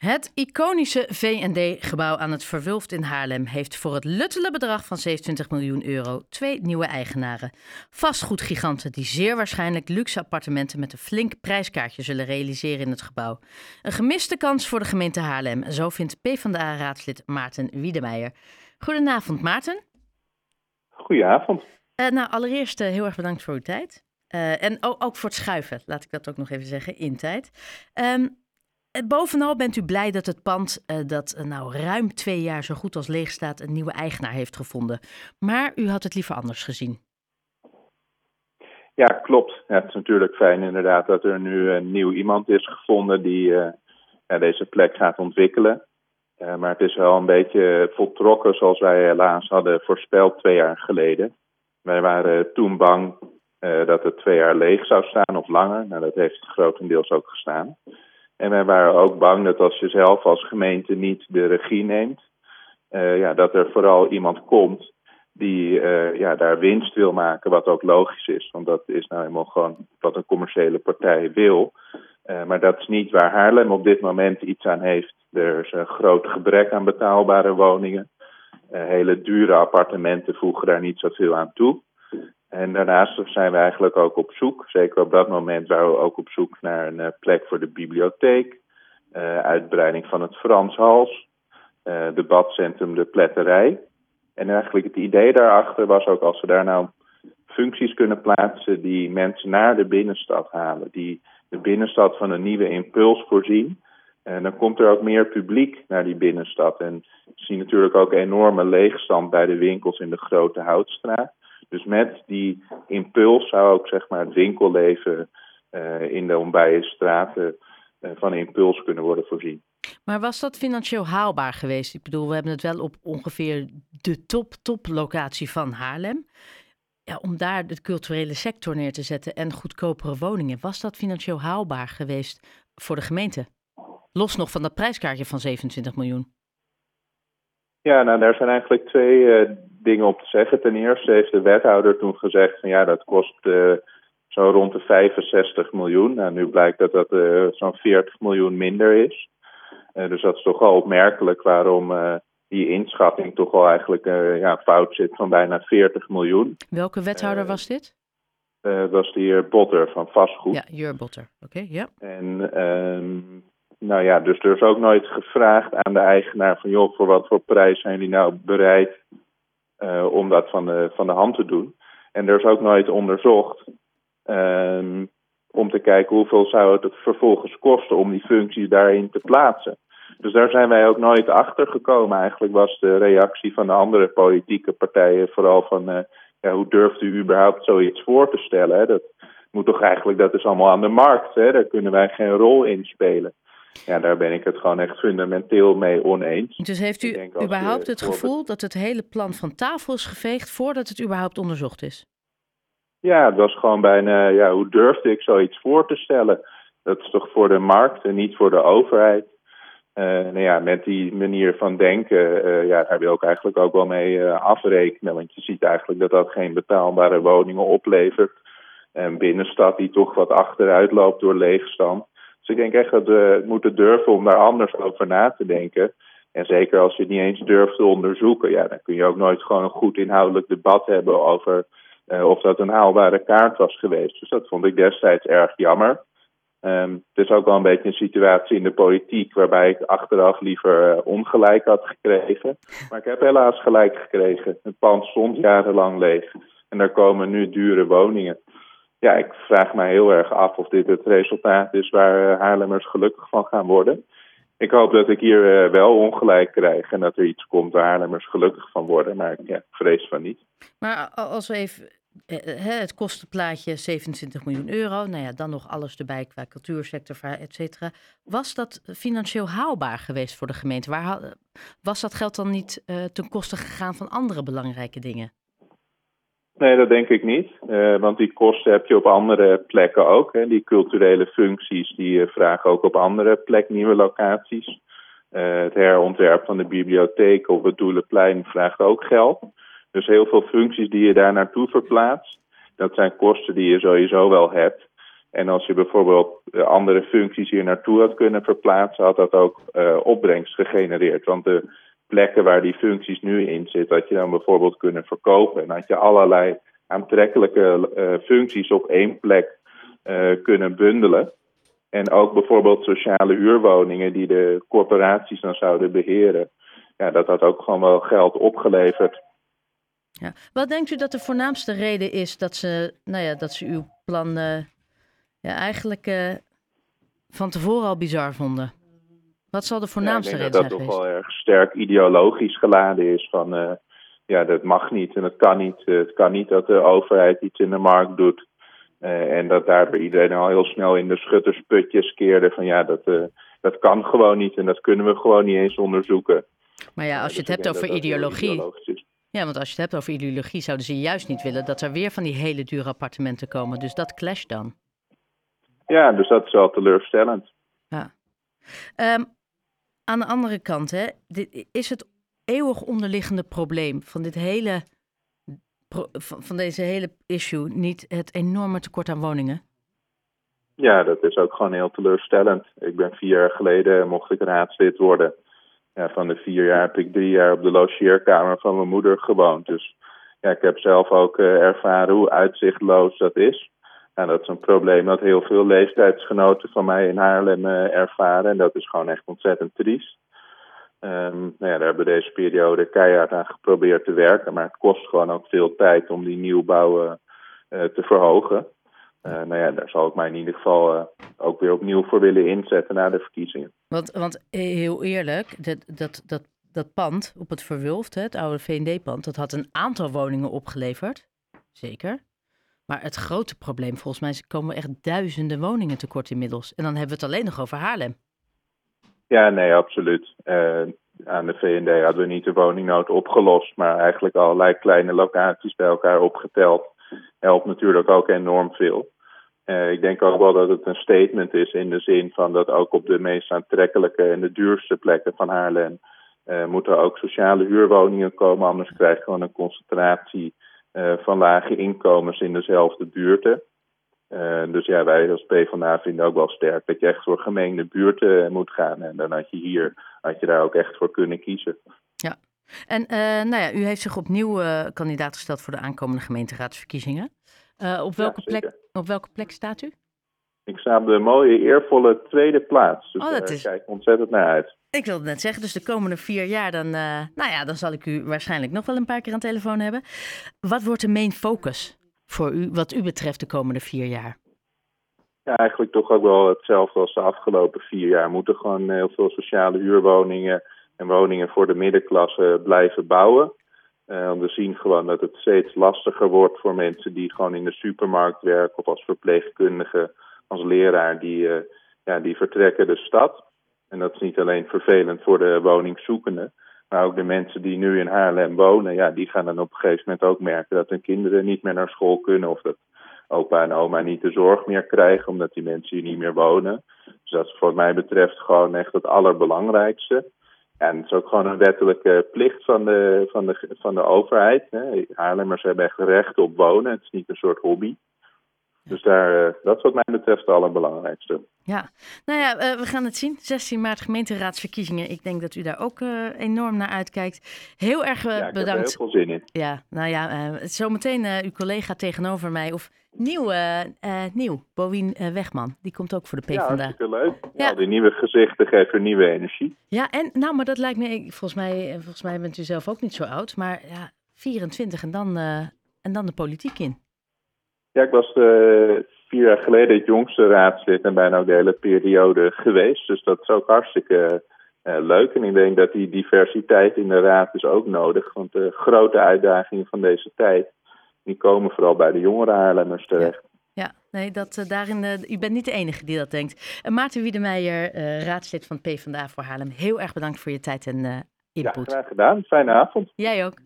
Het iconische V&D-gebouw aan het Verwulft in Haarlem heeft voor het luttele bedrag van 27 miljoen euro twee nieuwe eigenaren. Vastgoedgiganten die zeer waarschijnlijk luxe appartementen met een flink prijskaartje zullen realiseren in het gebouw. Een gemiste kans voor de gemeente Haarlem, zo vindt PvdA-raadslid Maarten Wiedemeijer. Goedenavond Maarten. Goedenavond. Uh, nou, allereerst uh, heel erg bedankt voor uw tijd. Uh, en ook, ook, voor het schuiven, laat ik dat ook nog even zeggen, in tijd. Um, Bovenal bent u blij dat het pand uh, dat uh, nou ruim twee jaar zo goed als leeg staat een nieuwe eigenaar heeft gevonden. Maar u had het liever anders gezien. Ja, klopt. Het is natuurlijk fijn inderdaad dat er nu een nieuw iemand is gevonden die deze plek gaat ontwikkelen. maar het is wel een beetje voltrokken zoals wij helaas hadden voorspeld twee jaar geleden. Wij waren toen bang dat het twee jaar leeg zou staan of langer. Nou, dat heeft grotendeels ook gestaan. En wij waren ook bang dat als je zelf als gemeente niet de regie neemt, uh, ja, dat er vooral iemand komt die uh, ja, daar winst wil maken, wat ook logisch is. Want dat is nou helemaal gewoon wat een commerciële partij wil. Uh, maar dat is niet waar Haarlem op dit moment iets aan heeft. Er is een groot gebrek aan betaalbare woningen. hele dure appartementen voegen daar niet zoveel aan toe. En daarnaast zijn we eigenlijk ook op zoek, zeker op dat moment waren we ook op zoek naar een uh, plek voor de bibliotheek, uh, uitbreiding van het Frans Hals, uh, debatcentrum De Pletterij. En eigenlijk het idee daarachter was ook als we daar nou functies kunnen plaatsen die mensen naar de binnenstad halen, die de binnenstad van een nieuwe impuls voorzien. En dan komt er ook meer publiek naar die binnenstad. En we zien natuurlijk ook enorme leegstand bij de winkels in de Grote Houtstraat. Dus met die impuls zou ook zeg maar, het winkelleven uh, in de onbije straten uh, van impuls kunnen worden voorzien. Maar was dat financieel haalbaar geweest? Ik bedoel, we hebben het wel op ongeveer de top-top locatie van Haarlem. Ja, om daar de culturele sector neer te zetten en goedkopere woningen. Was dat financieel haalbaar geweest voor de gemeente? Los nog van dat prijskaartje van 27 miljoen. Ja, nou daar zijn eigenlijk twee uh, dingen op te zeggen. Ten eerste heeft de wethouder toen gezegd van ja, dat kost uh, zo rond de 65 miljoen. Nou, nu blijkt dat dat uh, zo'n 40 miljoen minder is. dus dat is toch wel opmerkelijk waarom die inschatting toch wel eigenlijk ja, fout zit van bijna 40 miljoen. Welke wethouder was dit? dat was de heer Botter van Vastgoed. Ja, Jur Botter. Oké, ja. En um, nou ja, dus er is ook nooit gevraagd aan de eigenaar van joh, voor wat voor prijs zijn jullie nou bereid uh, om dat van de, van de hand te doen. En er is ook nooit onderzocht um, om te kijken hoeveel zou het vervolgens kosten om die functies daarin te plaatsen. Dus daar zijn wij ook nooit achter gekomen. Eigenlijk was de reactie van de andere politieke partijen vooral van uh, ja, hoe durft u überhaupt zoiets voor te stellen? Dat moet toch eigenlijk, dat is allemaal aan de markt. Hè? Daar kunnen wij geen rol in spelen. Ja, daar ben ik het gewoon echt fundamenteel mee oneens. Dus heeft u überhaupt het gevoel dat het hele plan van tafel is geveegd voordat het überhaupt onderzocht is? Ja, het was gewoon bijna, ja, hoe durfde ik zoiets voor te stellen? Dat is toch voor de markt en niet voor de overheid. Uh, nou ja, met die manier van denken, uh, ja, daar wil ik eigenlijk ook wel mee uh, afrekenen. Want je ziet eigenlijk dat dat geen betaalbare woningen oplevert. Een binnenstad die toch wat achteruit loopt door leegstand. Ik denk echt dat we moeten durven om daar anders over na te denken. En zeker als je het niet eens durft te onderzoeken, ja, dan kun je ook nooit gewoon een goed inhoudelijk debat hebben over uh, of dat een haalbare kaart was geweest. Dus dat vond ik destijds erg jammer. Um, het is ook wel een beetje een situatie in de politiek waarbij ik achteraf liever uh, ongelijk had gekregen. Maar ik heb helaas gelijk gekregen. Het pand stond jarenlang leeg. En er komen nu dure woningen ja, ik vraag me heel erg af of dit het resultaat is waar eh, Haarlemmers gelukkig van gaan worden. Ik hoop dat ik hier uh, wel ongelijk krijg en dat er iets komt waar Haarlemmers gelukkig van worden. Maar ja, ik vrees van niet. Maar als we even het kostenplaatje 27 miljoen euro. Nou ja, dan nog alles erbij qua cultuursector, et cetera. Was dat financieel haalbaar geweest voor de gemeente? Waar, was dat geld dan niet ten koste gegaan van andere belangrijke dingen? Nee, dat denk ik niet. Uh, want die kosten heb je op andere plekken ook. Hè. Die culturele functies die uh, vragen ook op andere plekken nieuwe locaties. Uh, het herontwerp van de bibliotheek op het Doelenplein vraagt ook geld. Dus heel veel functies die je daar naartoe verplaatst, dat zijn kosten die je sowieso wel hebt. En als je bijvoorbeeld andere functies hier naartoe had kunnen verplaatsen, had dat ook opbrengst gegenereerd. Want de plekken waar die functies nu in zitten, had je dan bijvoorbeeld kunnen verkopen. En had je allerlei aantrekkelijke functies op één plek kunnen bundelen. En ook bijvoorbeeld sociale huurwoningen die de corporaties dan zouden beheren. Ja, dat had ook gewoon wel geld opgeleverd. Ja. Wat denkt u dat de voornaamste reden is dat ze, nou ja, dat ze uw plan ja, eigenlijk uh, van tevoren al bizar vonden? Wat zal de voornaamste ja, reden zijn? Dat dat toch wel erg sterk ideologisch geladen is van uh, ja, dat mag niet en dat kan niet. het kan niet dat de overheid iets in de markt doet. Uh, en dat daar bij iedereen al heel snel in de schuttersputjes keerde van ja, dat, uh, dat kan gewoon niet en dat kunnen we gewoon niet eens onderzoeken. Maar ja, als je dus het hebt over ideologie. Ja, want als je het hebt over ideologie, zouden ze juist niet willen dat er weer van die hele dure appartementen komen. Dus dat clasht dan. Ja, dus dat is wel teleurstellend. Ja. Um, aan de andere kant, hè, dit, is het eeuwig onderliggende probleem van dit hele van deze hele issue niet het enorme tekort aan woningen? Ja, dat is ook gewoon heel teleurstellend. Ik ben vier jaar geleden, mocht ik raadslid worden. Ja, van de vier jaar heb ik drie jaar op de logeerkamer van mijn moeder gewoond. Dus ja, ik heb zelf ook uh, ervaren hoe uitzichtloos dat is. En dat is een probleem dat heel veel leeftijdsgenoten van mij in Haarlem uh, ervaren. En dat is gewoon echt ontzettend triest. Um, nou ja, daar hebben we deze periode keihard aan geprobeerd te werken. Maar het kost gewoon ook veel tijd om die nieuwbouw uh, te verhogen. Uh, nou ja, daar zal ik mij in ieder geval ook weer opnieuw voor willen inzetten na de verkiezingen. Want, want heel eerlijk, dat, dat, dat, dat pand op het Verwulft, het oude V&D-pand, dat had een aantal woningen opgeleverd. Zeker. Maar het grote probleem, volgens mij, is komen echt duizenden woningen tekort inmiddels. En dan hebben we het alleen nog over Haarlem. Ja, nee, absoluut. Uh, aan de VND hadden we niet de woningnood opgelost, maar eigenlijk allerlei kleine locaties bij elkaar opgeteld. Helpt natuurlijk ook enorm veel. Uh, ik denk ook wel dat het een statement is in de zin van dat ook op de meest aantrekkelijke en de duurste plekken van Haarlem uh, moeten ook sociale huurwoningen komen. Anders krijg je gewoon een concentratie van lage inkomens in dezelfde buurten. Uh, dus ja, wij als PvdA vinden ook wel sterk dat je echt voor gemengde buurten moet gaan. En dan had je hier, had je daar ook echt voor kunnen kiezen. Ja, en uh, nou ja, u heeft zich opnieuw uh, kandidaat gesteld voor de aankomende gemeenteraadsverkiezingen. op, welke ja, plek, op welke plek staat u? Ik sta op de mooie, eervolle tweede plaats. Dus oh, dat daar is... kijk ontzettend naar uit. Ik wilde net zeggen, dus de komende vier jaar, dan, nou ja, dan zal ik u waarschijnlijk nog wel een paar keer aan telefoon hebben. Wat wordt de main focus voor u, wat u betreft, de komende vier jaar? Ja, eigenlijk toch ook wel hetzelfde als de afgelopen vier jaar. Moeten gewoon heel veel sociale huurwoningen en woningen voor de middenklasse blijven bouwen. Uh, we zien gewoon dat het steeds lastiger wordt voor mensen die gewoon in de supermarkt werken of als verpleegkundige, als leraar, die, uh, ja, die vertrekken de stad. En dat is niet alleen vervelend voor de woningzoekenden, maar ook de mensen die nu in Haarlem wonen, ja, die gaan dan op een gegeven moment ook merken dat hun kinderen niet meer naar school kunnen of dat opa en oma niet de zorg meer krijgen omdat die mensen hier niet meer wonen. Dus dat is wat mij betreft gewoon echt het allerbelangrijkste. En het is ook gewoon een wettelijke plicht van de, van de, van de overheid. Haarlemmers hebben echt recht op wonen. Het is niet een soort hobby. Dus daar, dat is wat mij betreft het allerbelangrijkste. Ja, nou ja, uh, we gaan het zien. 16 maart gemeenteraadsverkiezingen. Ik denk dat u daar ook uh, enorm naar uitkijkt. Heel erg uh, ja, ik bedankt. Heb er heel veel zin in. Ja, nou ja, zometeen uw collega tegenover mij. Of nieuw, nieuw Bowien Wegman. Die komt ook voor de PvdA. Ja, hartstikke leuk. Ja. ja, die nieuwe gezichten geven nieuwe energie. Ja, en nou, maar dat lijkt me, volgens mij, volgens mij bent u zelf ook niet zo oud. Maar ja, 24 en dan, en dan de politiek in. Ja, ik was uh, vier jaar geleden het jongste raadslid en bijna ook de hele periode geweest. Dus dat is ook hartstikke uh, leuk. En ik denk dat die diversiteit in de raad is ook nodig. Want de grote uitdagingen van deze tijd, die komen vooral bij de jongere Haarlemmers terecht. Ja. ja. nee, dat, uh, daarin, u bent niet de enige die dat denkt. Maarten Wiedemeijer, raadslid van PvdA voor Haarlem, heel erg bedankt voor je tijd en input. Ja, graag gedaan. Fijne avond. Jij ook.